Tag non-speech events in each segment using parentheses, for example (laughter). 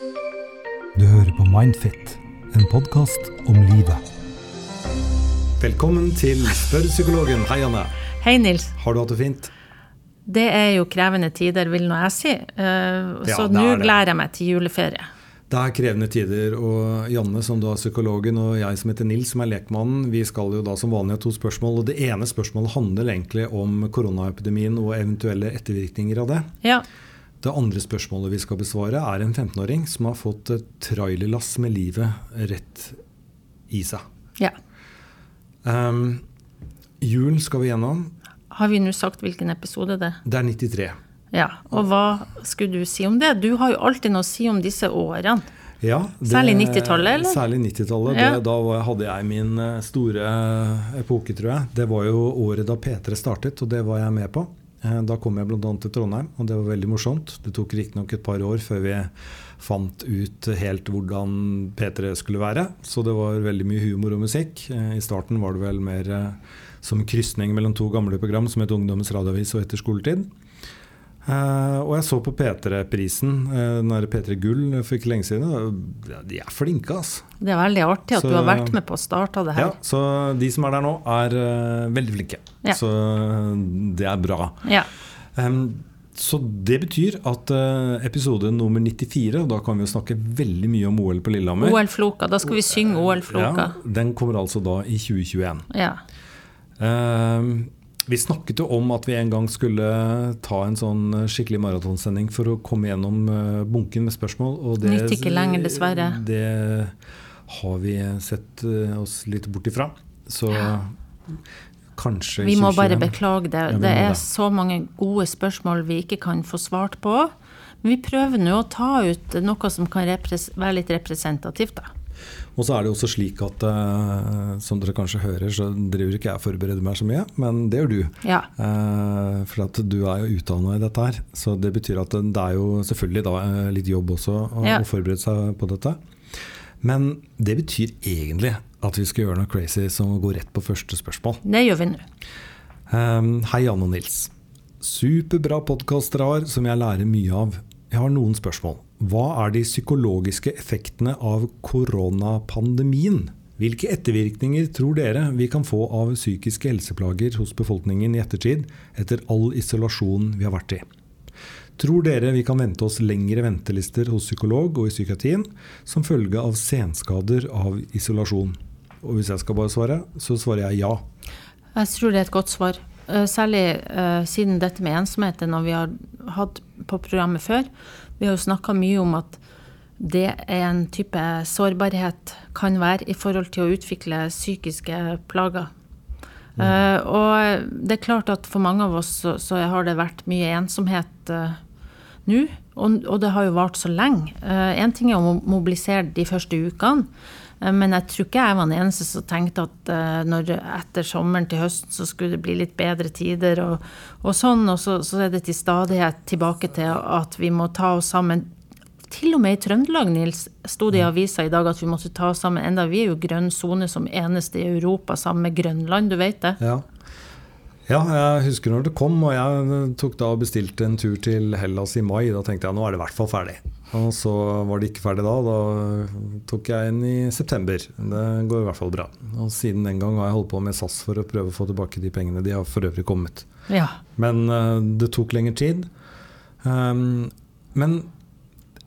Du hører på Mindfit, en podkast om livet. Velkommen til Spør psykologen. Hei, Anne. Hei, Nils. Har du hatt det fint? Det er jo krevende tider, vil nå jeg si. Uh, Ja, Så nå er gleder jeg meg til juleferie. Det er krevende tider, og Janne som da er psykologen, og jeg som heter Nils som er lekmannen, vi skal jo da som vanlig ha to spørsmål. og Det ene spørsmålet handler egentlig om koronaepidemien og eventuelle ettervirkninger av det. Ja, Det andre spørsmålet vi skal besvare, er en 15-åring som har fått et trailerlass med livet rett i seg. ja. Um, julen skal vi gjennom. Har vi nå sagt hvilken episode det er? Det er 93. Ja. Og hva skulle du si om det? Du har jo alltid noe å si om disse årene. Ja, det- Særlig 90-tallet, eller? Særlig 90-tallet. Ja. Da hadde jeg min eh, store eh, epoke, tror jeg. Det var jo året da P3 startet, og det var jeg med på. Eh, Da kom jeg bl.a. til Trondheim, og det var veldig morsomt. Det tok riktignok et par år før vi fant ut helt hvordan P3 skulle være. Så det var veldig mye humor og musikk. Eh, I starten var det vel mer eh, som krysning mellom to gamle program som het Ungdommens radioavis og Etter skoletid. Eh, og jeg så på P3-prisen, uh, den der P3 Gull for ikke lenge siden. ja, De er flinke, altså. Det er veldig artig at Så- du har vært med på å starte det her. Ja, så de som er der nå, er uh, veldig flinke. Ja. Så eh, det er bra. Ja. Um, så det betyr at eh, episode nummer 94, og da kan vi jo snakke veldig mye om OL på Lillehammer OL-floka. Da skal vi synge OL-floka. Ja, den kommer altså da i 2021. Ja. Eh, vi snakket jo om at vi en gang skulle ta en sånn skikkelig maratonsending for å komme gjennom eh, bunken med spørsmål. Og det, Nytt ikke lenger, dessverre. Det har vi sett eh, oss litt bort ifra. Så kanskje Vi må bare beklage det. Ja, det er det. så mange gode spørsmål vi ikke kan få svart på. Men vi prøver nå å ta ut noe som kan være litt representativt, da. Og så er det også slik at uh, som dere kanskje hører, så driver ikke jeg og forbereder meg så mye, men det gjør du. Ja. Uh, for at du er jo utdanna i dette her. Så det betyr at det er jo selvfølgelig da eh, litt jobb også å, Ja. å forberede seg på dette. Men det betyr egentlig at vi skal gjøre noe crazy som går rett på første spørsmål. Det gjør vi nå. Um, hei, Anne og Nils. Superbra podkast dere har, som jeg lærer mye av. Jeg har noen spørsmål. Hva er de psykologiske effektene av koronapandemien? Hvilke ettervirkninger tror dere vi kan få av psykiske helseplager hos befolkningen i ettertid, etter all isolasjon vi har vært i? Tror dere vi kan vente oss lengre ventelister hos psykolog og i psykiatrien som følge av senskader av isolasjon? Og hvis jeg skal bare svare, så svarer jeg ja. Jeg tror det er et godt svar. Eh, Særlig uh, siden dette med ensomhet er noe vi har hatt på programmet før. Vi har jo snakka mye om at det er en type sårbarhet kan være i forhold til å utvikle psykiske plager. Eh, og det er klart at for mange av oss så, så har det vært mye ensomhet uh, nå, og, og det har jo vart så lenge. Én ting er å mobilisere de første ukene, eh, men jeg tror ikke jeg var den eneste som tenkte at eh, når etter sommeren til høsten så skulle det bli litt bedre tider og, og sånn, og så, så er det til stadighet tilbake til at vi må ta oss sammen. Til og med i Trøndelag, Nils, sto det i avisa i dag at vi måtte ta oss sammen. Enda vi er jo grønn sone som eneste i Europa sammen med Grønland, du vet det? Ja. ja, jeg husker når det kom, og jeg tok da og bestilte en tur til Hellas i mai. Da tenkte jeg nå er det i hvert fall ferdig. Og så var det ikke ferdig da. Da tok jeg en i september. Det går i hvert fall bra. Og siden den gang har jeg holdt på med SAS for å prøve å få tilbake de pengene. De har for øvrig kommet. Ja. Men uh, det tok lengre tid. Um, men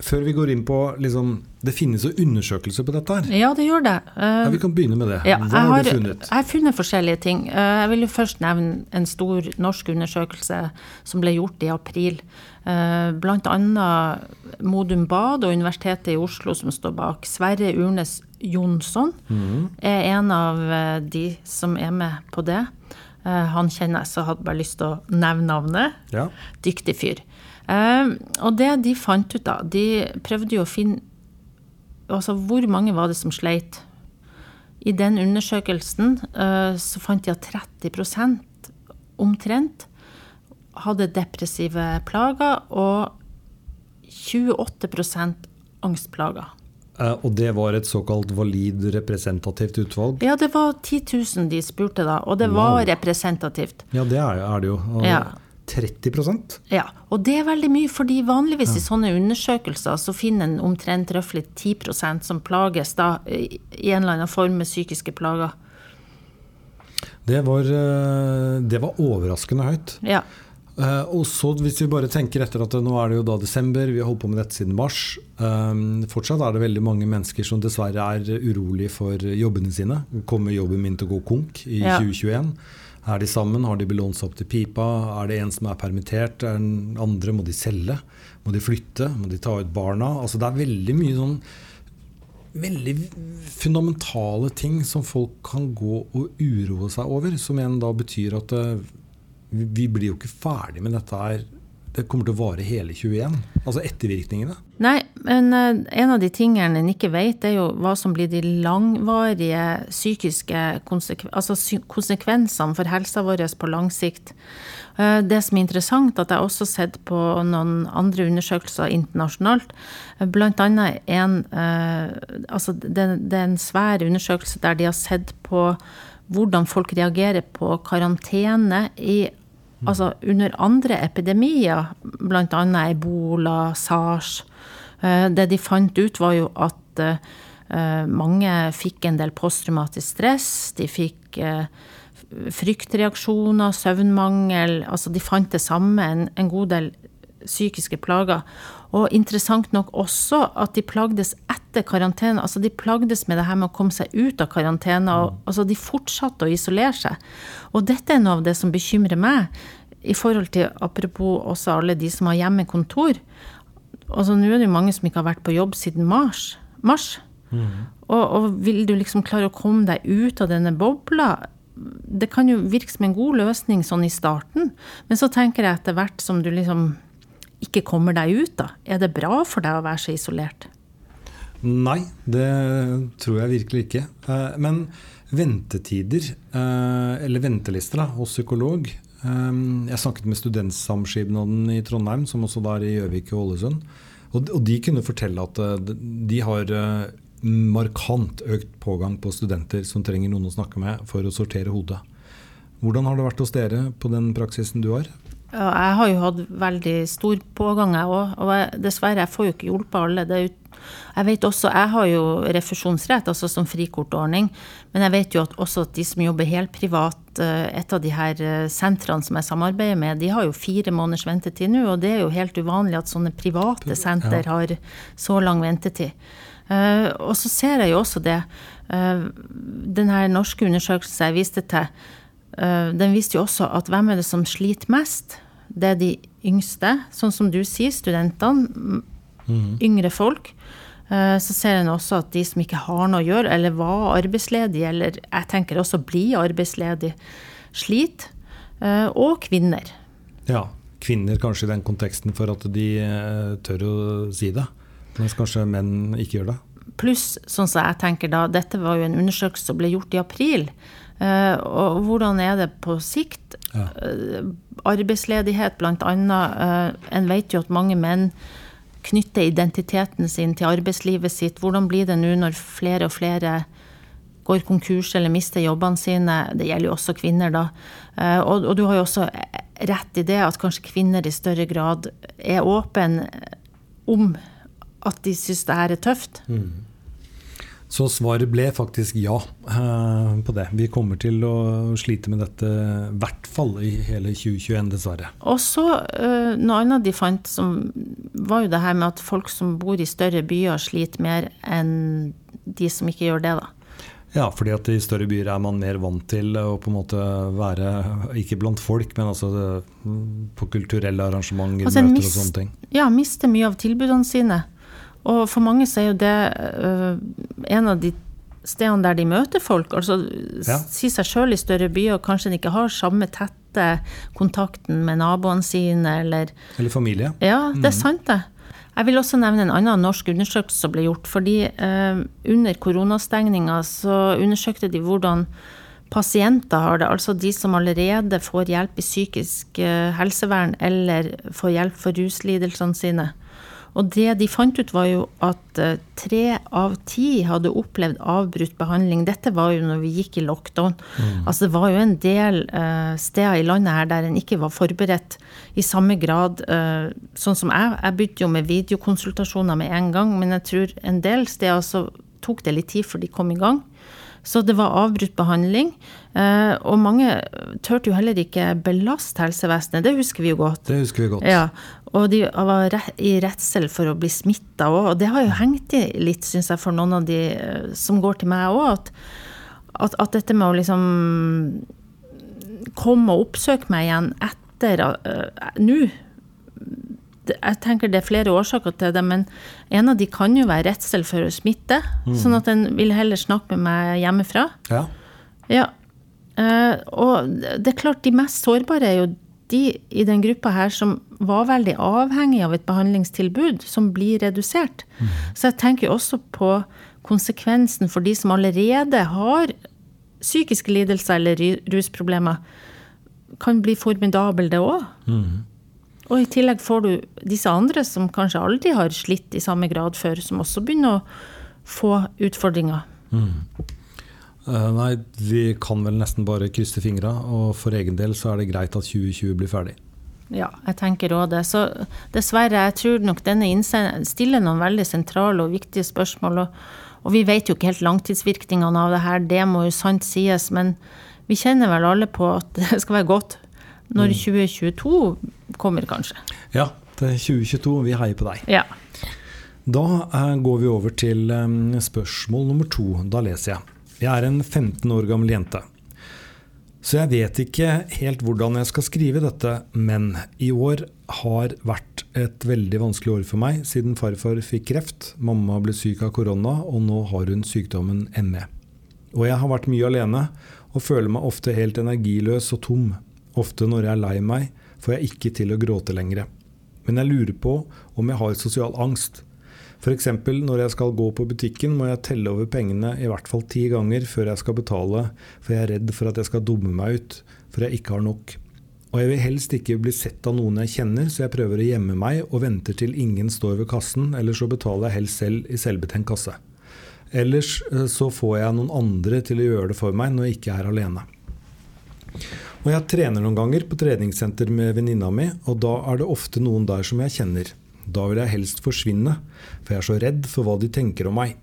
før vi går inn på liksom, Det finnes jo undersøkelser på dette her. ja, det gjør det. Uh, Ja, vi kan begynne med det. Ja, Hva har har, du funnet? jeg har funnet forskjellige ting. Uh, Jeg vil jo først nevne en stor norsk undersøkelse som ble gjort i april. Uh, Blant annet Modum Bad og Universitetet i Oslo som står bak. Sverre Urnes Jonsson er en av eh, de som er med på det. Eh, Han kjenner jeg, så hadde bare lyst til å nevne navnet. Ja. Dyktig fyr. Eh, og det de fant ut, da De prøvde jo å finne Altså, hvor mange var det som sleit? I den undersøkelsen eh, så fant de at 30% omtrent hadde depressive plager, og 28 angstplager. Eh, Og det var et såkalt valid representativt utvalg? Ja, det var 10 000 de spurte da, og det var representativt. Ja, det er, er det jo. Og Ja. 30% Ja, og det er veldig mye, fordi vanligvis i sånne undersøkelser så finner en omtrent røftlig 10% som plages da i en eller annen form med psykiske plager. Det var, eh, det var overraskende høyt. Ja. Uh, og så hvis vi bare tenker etter at nå er det jo da desember, vi har holdt på med dette siden mars. Um, fortsatt er det veldig mange mennesker som dessverre er urolige for jobbene sine. Kommer jobben min til å gå konk i ja. 2021? Er de sammen? Har de belånt seg opp til pipa? Er det en som er permittert? Er den andre? Må de selge? Må de flytte? Må de ta ut barna? Altså det er veldig mye sånn veldig fundamentale ting som folk kan gå og uroe seg over. Som igjen da betyr at uh, vi blir jo ikke ferdig med dette her. Det kommer til å vare hele 21. Altså ettervirkningene. Nei, men uh, en av de tingene en ikke vet, er jo hva som blir de langvarige psykiske konsekven altså konsekvensene for helsa vår på lang sikt. Uh, det som er interessant, at jeg også har sett på noen andre undersøkelser internasjonalt, blant bl.a. en altså det, det er en svær undersøkelse der de har sett på hvordan folk reagerer på karantene i Altså under andre epidemier, bl.a. ebola, sars, eh, det de fant ut, var jo at eh, mange fikk en del posttraumatisk stress. De fikk eh, fryktreaksjoner, søvnmangel. Altså de fant det samme, en god del psykiske plager. Og interessant nok også at de plagdes etter karantene. Altså de plagdes med det her med å komme seg ut av karantene. Og, mm. altså de fortsatte å isolere seg. Og dette er noe av det som bekymrer meg, i forhold til apropos også alle de som har hjemmekontor. Altså nå er det jo mange som ikke har vært på jobb siden mars. mars. Mm. Og, og, vil du liksom klare å komme deg ut av denne bobla? Det kan jo virke som en god løsning sånn i starten, men så tenker jeg etter hvert som du liksom ikke kommer deg ut, da. Er det bra for deg å være så isolert? Nei, det tror jeg virkelig ikke. Eh, men ventetider, eh, eller ventelister da, hos psykolog eh, Jeg snakket med Studentsamskipnaden i Trondheim, som også er i Gjøvik og Ålesund. Og de kunne fortelle at de har markant økt pågang på studenter som trenger noen å snakke med for å sortere hodet. Hvordan har det vært hos dere på den praksisen du har? Jeg har jo hatt veldig stor pågang, jeg òg. Og jeg, dessverre, jeg får jo ikke hjulpet alle. Jo, jeg vet også, jeg har jo refusjonsrett, altså som frikortordning. Men jeg vet jo at også at de som jobber helt privat, eh, et av de her eh, sentrene som jeg samarbeider med, de har jo fire måneders ventetid nå. Og det er jo helt uvanlig at sånne private senter har så lang ventetid. Uh, og så ser jeg jo også det. Den her norske undersøkelsen jeg viste til, den viste jo også at hvem er det som sliter mest? det er de yngste, sånn som du sier, studentene, mm. yngre folk. Eh, så ser en også at de som ikke har noe å gjøre, eller var arbeidsledige, eller jeg tenker også bli arbeidsledig, sliter. Eh, og kvinner. Ja, kvinner kanskje i den konteksten for at de eh, tør å si det. Mens kanskje menn ikke gjør det. Pluss, sånn som jeg tenker da, dette var jo en undersøkelse som ble gjort i april. Og hvordan er det på sikt? Ja. Arbeidsledighet, blant annet. En vet jo at mange menn knytter identiteten sin til arbeidslivet sitt. Hvordan blir det nå når flere og flere går konkurs eller mister jobbene sine? Det gjelder jo også kvinner, da. Eh, og, og du har jo også rett i det at kanskje kvinner i større grad er åpne om at de syns det her er tøft. Mm. Så svaret ble faktisk ja uh, på det. Vi kommer til å slite med dette i hvert fall i hele 2021, dessverre. Og så uh, Noe annet de fant, som var jo det her med at folk som bor i større byer, sliter mer enn de som ikke gjør det, da. Ja, fordi at i større byer er man mer vant til å på en måte være ikke blant folk, men altså på kulturelle arrangementer, altså, møter og sånne ting. Ja, mister mye av tilbudene sine. Og for mange så er jo det uh, en av de stedene der de møter folk. Altså ja. si seg sjøl i større byer, kanskje de ikke har samme tette kontakten med naboene sine, eller Eller familie. Ja, det er mm. sant, det. Jeg vil også nevne en annen norsk undersøkelse som ble gjort. fordi uh, under koronastengninga så undersøkte de hvordan pasienter har det, altså de som allerede får hjelp i psykisk uh, helsevern eller får hjelp for ruslidelsene sine. Og det de fant ut, var jo at eh, tre av ti hadde opplevd avbrutt behandling. Dette var jo når vi gikk i lockdown. Mm. Altså det var jo en del uh, steder i landet her der en ikke var forberedt i samme grad. Uh, sånn som jeg. Jeg begynte jo med videokonsultasjoner med en gang, men jeg tror en del steder så tok det litt tid før de kom i gang. Så det var avbrutt behandling. Uh, og mange turte jo heller ikke belaste helsevesenet, det husker vi jo godt. Det husker vi godt. Ja, og de var i redsel for å bli smitta òg. Og det har jo hengt i litt, syns jeg, for noen av de eh, som går til meg òg. At, at, at, dette med å liksom komme og oppsøke meg igjen etter uh, nå jeg tenker det er flere årsaker til det, men en av de kan jo være redsel for å smitte. Mm. Sånn at en vil heller snakke med meg hjemmefra. Ja. ja. Uh, og det er klart, de mest sårbare er jo de i den gruppa her som var veldig avhengig av et behandlingstilbud som blir redusert. Mm. Så jeg tenker jo også på konsekvensen for de som allerede har psykiske lidelser eller rusproblemer. Kan bli formidabel, det òg. Mm. Og i tillegg får du disse andre som kanskje aldri har slitt i samme grad før, som også begynner å få utfordringer. Mm. Uh, nei, vi kan vel nesten bare krysse fingra, og for egen del så er det greit at 2020 blir ferdig. Ja, jeg tenker òg det. Så dessverre, jeg tror nok denne stiller noen veldig sentrale og viktige spørsmål. Og, og, vi vet jo ikke helt langtidsvirkningene av det her, det må jo sant sies. Men vi kjenner vel alle på at (laughs) det skal være godt når mm. 2022 kommer, kanskje. Ja, det er 2022. Vi heier på deg. Ja. Da uh, går vi over til um, spørsmål nummer to. Da leser jeg. Jeg er en 15 år gammel jente. Så jeg vet ikke helt hvordan jeg skal skrive dette, men i år har vært et veldig vanskelig år for meg, siden farfar fikk kreft, mamma ble syk av korona, og nå har hun sykdommen ME. Og jeg har vært mye alene, og føler meg ofte helt energiløs og tom. Ofte når jeg er lei meg, får jeg ikke til å gråte lenger. Men jeg lurer på om jeg har sosial angst. F.eks. når jeg skal gå på butikken, må jeg telle over pengene i hvert fall ti ganger før jeg skal betale, for jeg er redd for at jeg skal dumme meg ut, for jeg ikke har nok. Og jeg vil helst ikke bli sett av noen jeg kjenner, så jeg prøver å gjemme meg og venter til ingen står ved kassen, eller så betaler jeg helst selv i selvbetent kasse. Ellers eh, så får jeg noen andre til å gjøre det for meg når jeg ikke er alene. Og jeg trener noen ganger på treningssenter med venninna mi, og da er det ofte noen der som jeg kjenner. Da vil jeg helst forsvinne, for jeg er så redd for hva de tenker om meg.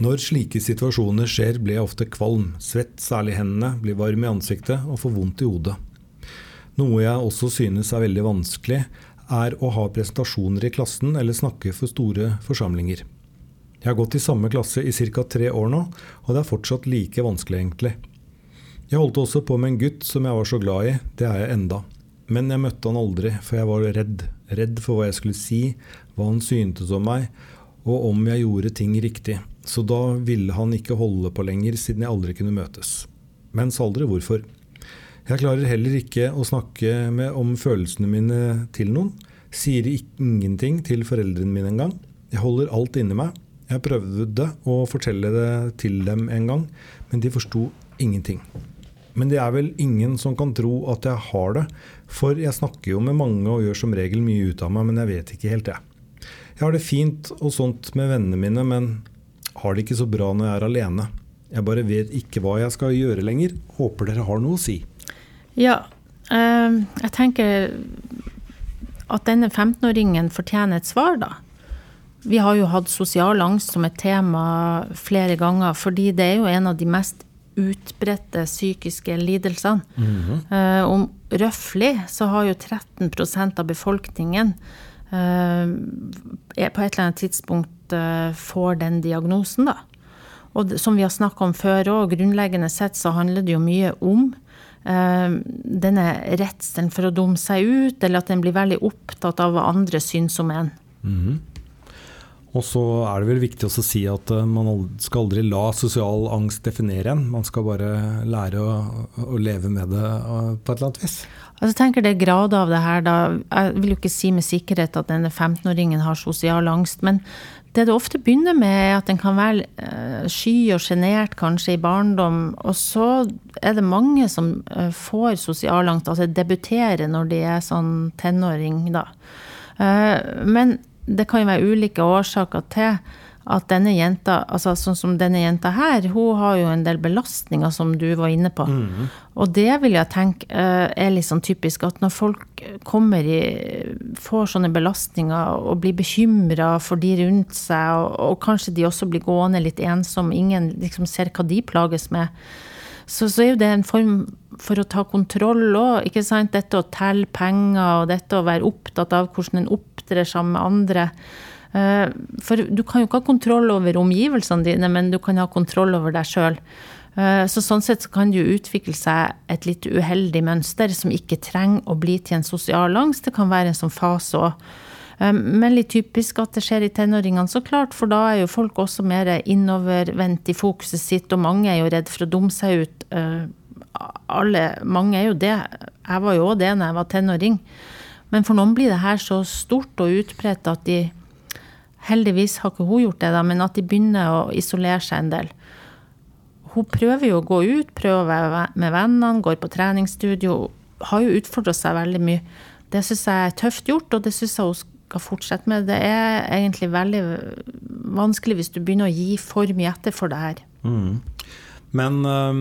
Når slike situasjoner skjer, blir jeg ofte kvalm, svett særlig hendene, blir varm i ansiktet og får vondt i hodet. Noe jeg også synes er veldig vanskelig, er å ha presentasjoner i klassen eller snakke for store forsamlinger. Jeg har gått i samme klasse i ca. tre år nå, og det er fortsatt like vanskelig, egentlig. Jeg holdt også på med en gutt som jeg var så glad i, det er jeg enda. Men jeg møtte han aldri, for jeg var redd. Redd for hva jeg skulle si, hva han syntes om meg, og om jeg gjorde ting riktig. Så da ville han ikke holde på lenger, siden jeg aldri kunne møtes. Men sa aldri hvorfor. Jeg klarer heller ikke å snakke med, om følelsene mine til noen. Sier ingenting til foreldrene mine engang. Jeg holder alt inni meg. Jeg prøvde å fortelle det til dem en gang, men de forsto ingenting. Men det er vel ingen som kan tro at jeg har det, for jeg snakker jo med mange og gjør som regel mye ut av meg, men jeg vet ikke helt, jeg. Jeg har det fint og sånt med vennene mine, men har det ikke så bra når jeg er alene. Jeg bare vet ikke hva jeg skal gjøre lenger. Håper dere har noe å si. Ja, øh, jeg tenker at denne 15-åringen fortjener et svar, da. Vi har jo hatt sosial angst som et tema flere ganger, fordi det er jo en av de mest utbredte psykiske lidelsene. Mm -hmm. om røftlig så har jo 13% av befolkningen uh, på et eller annet tidspunkt uh, får den diagnosen, da. Og det, som vi har snakka om før òg, grunnleggende sett så handler det jo mye om denne redselen for å dumme seg ut, eller at en blir veldig opptatt av hva andre syns om en. Mm -hmm. Og så er det vel viktig å si at eh, man skal aldri la sosial angst definere en. Man skal bare lære å, å, leve med det eh, på et eller annet vis. Altså, tenker det er grader av det her. Da. Jeg vil jo ikke si med sikkerhet at denne 15-åringen har sosial angst. Men det det ofte begynner med, er at en kan være uh, sky og sjenert kanskje i barndom. Og så er det mange som får sosial angst, altså debuterer når de er sånn tenåring, da. Men det kan jo være ulike årsaker til at denne jenta, altså sånn som denne jenta her, hun har jo en del belastninger, som du var inne på. Mm. Og det vil jeg tenke eh, er litt sånn typisk, at når folk kommer i får sånne belastninger og blir bekymra for de rundt seg, og, og, kanskje de også blir gående litt ensomme, ingen liksom ser hva de plages med, så, så er jo det en form for å ta kontroll òg. Dette å telle penger og dette å være opptatt av hvordan en opptrer sammen med andre. Eh, for du kan jo ikke ha kontroll over omgivelsene dine, men du kan ha kontroll over deg sjøl. Eh, så sånn sett kan det jo utvikle seg et litt uheldig mønster som ikke trenger å bli til en sosial angst. Det kan være en sånn fase òg. Eh, men litt typisk at det skjer i tenåringene, så klart, for da er jo folk også mer innovervendt i fokuset sitt, og mange er jo redd for å dumme seg ut. Alle, mange er jo det. Jeg var jo òg det når jeg var tenåring. Men for noen blir det her så stort og utbredt at de Heldigvis har ikke hun gjort det, da, men at de begynner å isolere seg en del. Hun prøver jo å gå ut, prøver å være med vennene, går på treningsstudio. Har jo utfordra seg veldig mye. Det syns jeg er tøft gjort, og det syns jeg hun skal fortsette med. Det er egentlig veldig vanskelig hvis du begynner å gi for mye etter for det her. Mm. Men øh,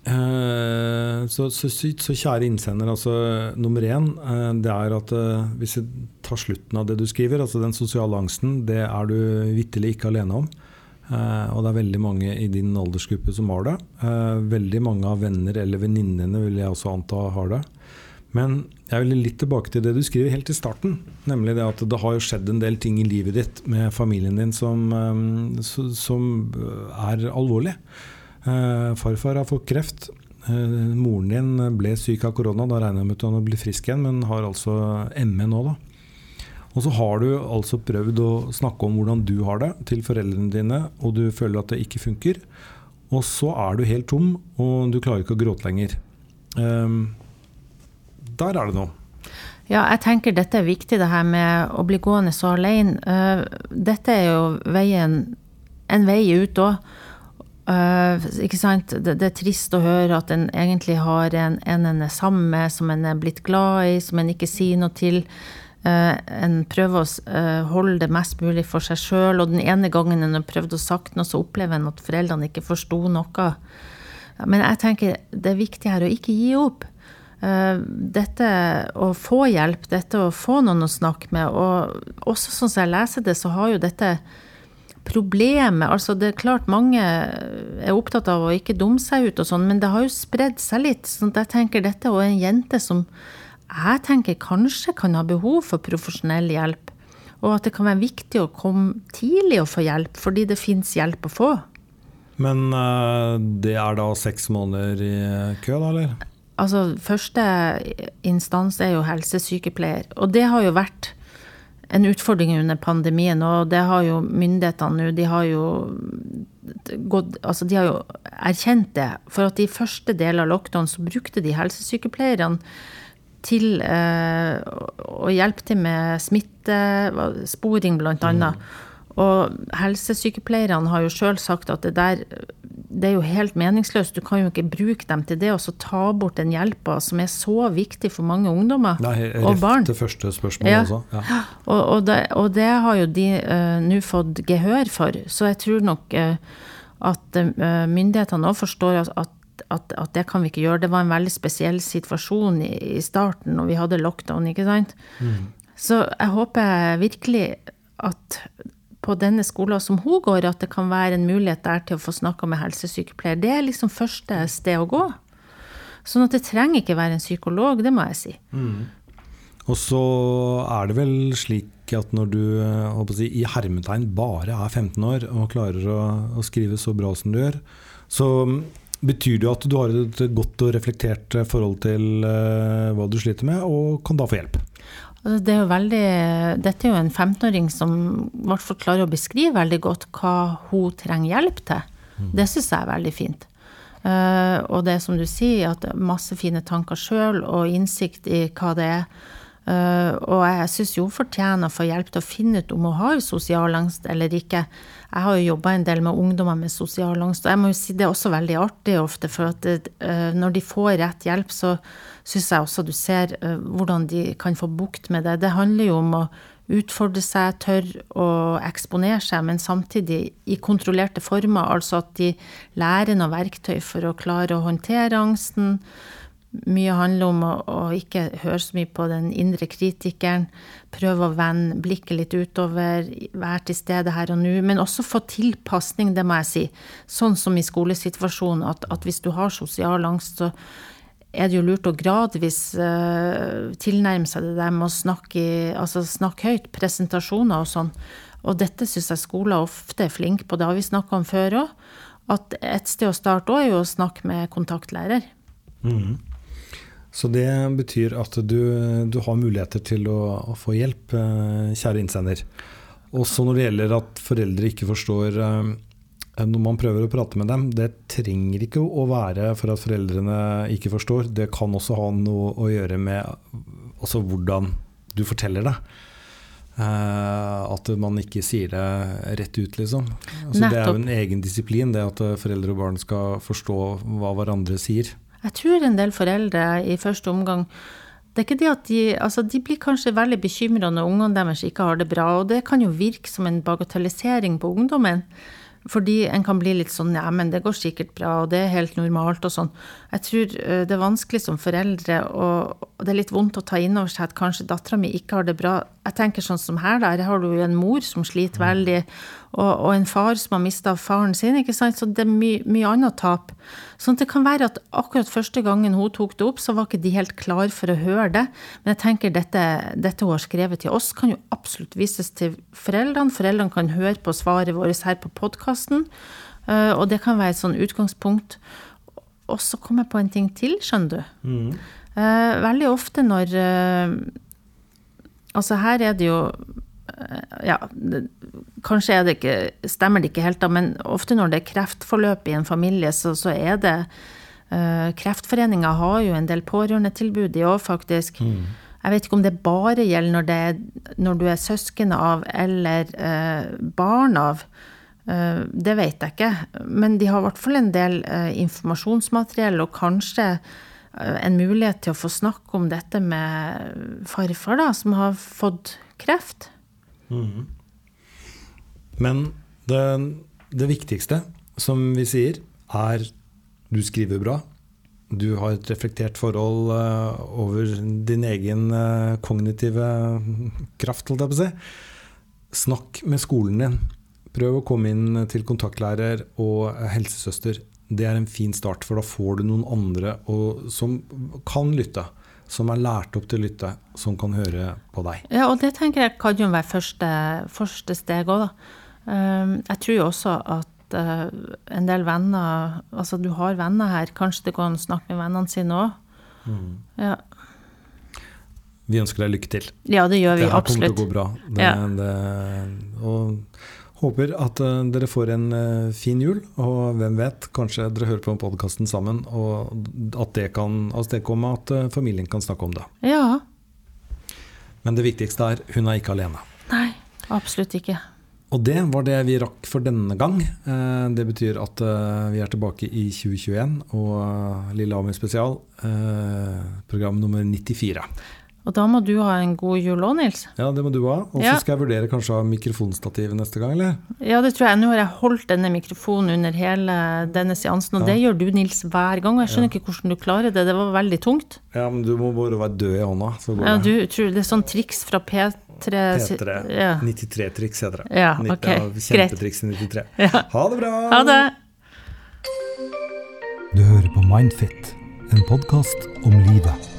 Eh, så, så, så, kjære innsender, altså nummer én eh, det er at eh, hvis vi tar slutten av det du skriver, altså den sosiale angsten, det er du vitterlig ikke alene om. Og det er veldig mange i din aldersgruppe som har det. Veldig mange av venner eller venninnene vil jeg også anta har det. Men jeg vil litt tilbake til det du skriver helt i starten. Nemlig det at det har jo skjedd en del ting i livet ditt med familien din som, som er alvorlig. Eh, farfar har fått kreft. Eh, moren din ble syk av korona. Da regner jeg med at han blitt frisk igjen, men har altså ME nå, da. Og så har du altså prøvd å snakke om hvordan du har det til foreldrene dine, og du føler at det ikke funker. Og så er du helt tom, og du klarer ikke å gråte lenger. Um, der er det noe. Ja, jeg tenker dette er viktig, det her med å bli gående så alene. Uh, dette er jo veien, en vei ut òg. Uh, ikke sant? Det, er trist å høre at en egentlig har en, en en er sammen med, som en er blitt glad i, som en ikke sier noe til. Uh, en prøver å holde det mest mulig for seg sjøl, og den ene gangen en har prøvd å sagt noe, så opplever en at foreldrene ikke forsto noe. Men jeg tenker det er viktig her å ikke gi opp. Dette å få hjelp, dette å få noen å snakke med, og også sånn som jeg leser det, så har jo dette problemet altså Det er klart mange er opptatt av å ikke dumme seg ut, og sånn, men det har jo spredd seg litt. sånn at jeg tenker Dette er en jente som jeg tenker kanskje kan ha behov for profesjonell hjelp. Og at det kan være viktig å komme tidlig og få hjelp, fordi det fins hjelp å få. Men uh, det er da seks måneder i kø, da, eller? Altså, første instans er jo helsesykepleier. Og det har jo vært en utfordring under pandemien, og det har jo myndighetene nå De har jo gått Altså, de har jo erkjent det. For at i første del av lockdown så brukte de helsesykepleierne til eh, å hjelpe til med smittesporing, blant annet. Mm. Og helsesykepleierne har jo sjøl sagt at det der det er jo helt meningsløst. Du kan jo ikke bruke dem til det, og så ta bort den hjelpa som er så viktig for mange ungdommer Nei, og barn. Det første spørsmålet ja. også. Ja. (gasps) Og, og, det, og, det, har jo de uh, nå fått gehør for. Så jeg tror nok uh, at uh, myndighetene òg forstår at, at, at, det kan vi ikke gjøre. Det var en veldig spesiell situasjon i, i starten når vi hadde lockdown, ikke sant. Mm. Så jeg håper virkelig at på denne skolen som hun går, at det kan være en mulighet der til å få snakka med helsesykepleier. Det er liksom første sted å gå. Sånn at det trenger ikke være en psykolog, det må jeg si. Mm. Og så er det vel slik at når du si, i hermetegn bare er 15 år og klarer å, å skrive så bra som du gjør, så betyr det at du har et godt og reflektert forhold til uh, hva du sliter med, og kan da få hjelp. Altså, det er jo veldig, dette er jo en 15-åring som i hvert fall klarer å beskrive veldig godt hva hun trenger hjelp til. Mm. Det syns jeg er veldig fint. Uh, og det er som du sier, at masse fine tanker sjøl og innsikt i hva det er. Uh, og jeg syns jo hun fortjener å få hjelp til å finne ut om hun har sosial angst eller ikke. Jeg har jo jobba en del med ungdommer med sosial angst, og jeg må jo si det er også veldig artig ofte, for at uh, når de får rett hjelp, så syns jeg også du ser uh, hvordan de kan få bukt med det. Det handler jo om å utfordre seg, tørre å eksponere seg, men samtidig i kontrollerte former. Altså at de lærer noen verktøy for å klare å håndtere angsten. Mye handler om å, å ikke høre så mye på den indre kritikeren. Prøve å vende blikket litt utover, være til stede her og nå. Men også få tilpasning, det må jeg si. Sånn som i skolesituasjonen, at, at hvis du har sosial angst, så er det jo lurt å gradvis uh, tilnærme seg det der med å snakke, altså snakke høyt, presentasjoner og sånn. Og dette syns jeg skoler ofte er flinke på, det har vi snakka om før òg. At et sted å starte òg er jo å snakke med kontaktlærer. Mm. Så det betyr at du, du har muligheter til å, å, få hjelp, eh, kjære innsender. Også når det gjelder at foreldre ikke forstår eh, når man prøver å prate med dem, det trenger ikke å være for at foreldrene ikke forstår. Det kan også ha noe å gjøre med hvordan du forteller det. Uh, at man ikke sier det rett ut, liksom. Altså, det er jo en egen disiplin, det at foreldre og barn skal forstå hva hverandre sier. Jeg tror en del foreldre i første omgang det er ikke det at de, altså de blir kanskje veldig bekymra når ungene deres ikke har det bra, og det kan jo virke som en bagatellisering på ungdommen. Fordi en kan bli litt sånn ja, men det går sikkert bra, og det er helt normalt og sånn. Jeg tror eh, det er vanskelig som foreldre, og det er litt vondt å ta inn over seg at kanskje dattera mi ikke har det bra. Jeg tenker sånn som her, der har du jo en mor som sliter veldig, og, og en far som har mista faren sin, ikke sant. Så det er mye, mye annet tap. Sånn at det kan være at akkurat første gangen hun tok det opp, så var ikke de helt klar for å høre det. Men jeg tenker dette, dette hun har skrevet til oss, kan jo absolutt vises til foreldrene. Foreldrene kan høre på svaret vårt her på podkasten, eh, og det kan være et sånn utgangspunkt. Og så kom jeg på en ting til, skjønner du. Mm. Eh, veldig ofte når eh, Altså her er det jo ja, kanskje det ikke, stemmer det ikke helt, da, men ofte når det er kreftforløp i en familie, så, så er det uh, Kreftforeninga har jo en del pårørendetilbud, de òg, faktisk. Mm. Jeg vet ikke om det bare gjelder når, det, når du er søsken av eller uh, barn av. Uh, det vet jeg ikke. Men de har i hvert fall en del uh, informasjonsmateriell, og kanskje en mulighet til å få snakke om dette med farfar, da, som har fått kreft. Mm. Men det, det, viktigste, som vi sier, er du skriver bra. Du har et reflektert forhold over din egen kognitive kraft, holdt jeg på å si. Snakk med skolen din. Prøv å komme inn til kontaktlærer og helsesøster. Det er en fin start, for da får du noen andre og, som kan lytte som er lært opp til å lytte, som kan høre på deg. Ja, og det tenker jeg kan jo være første, første steg òg, da. Ehm, jeg tror jo også at eh, en del venner Altså du har venner her, kanskje det går an å snakke med vennene sine òg. Mm. Ja. Vi ønsker deg lykke til. Ja, det gjør vi det her absolutt. kommer til å gå bra. Det, ja. det, og Håper at uh, dere får en uh, fin jul, og hvem vet, kanskje dere hører på podkasten sammen, og at det kan avstedkomme at uh, familien kan snakke om det. Ja. Men det viktigste er hun er ikke alene. Nei, absolutt ikke. Og det var det vi rakk for denne gang. Det betyr at vi er tilbake i 2021 og Lille Amund spesial, program nummer 94. Og da må du ha en god jul òg, Nils. Ja, det må du ha. Og så ja. skal jeg vurdere kanskje å ha mikrofonstativ neste gang, eller? Ja, det tror jeg. Nå har jeg holdt denne mikrofonen under hele denne seansen, og ja. det gjør du, Nils, hver gang. Og jeg skjønner ja. ikke hvordan du klarer det. Det var veldig tungt. Ja, men du må bare være død i hånda, så går ja. Du, tror det er sånn triks fra P3 P3. Ja. 93-triks heter det. Ja, ok. Kjempetriks i 93. Ha det bra! Ha det! Du hører på Mindfit, en podkast om livet.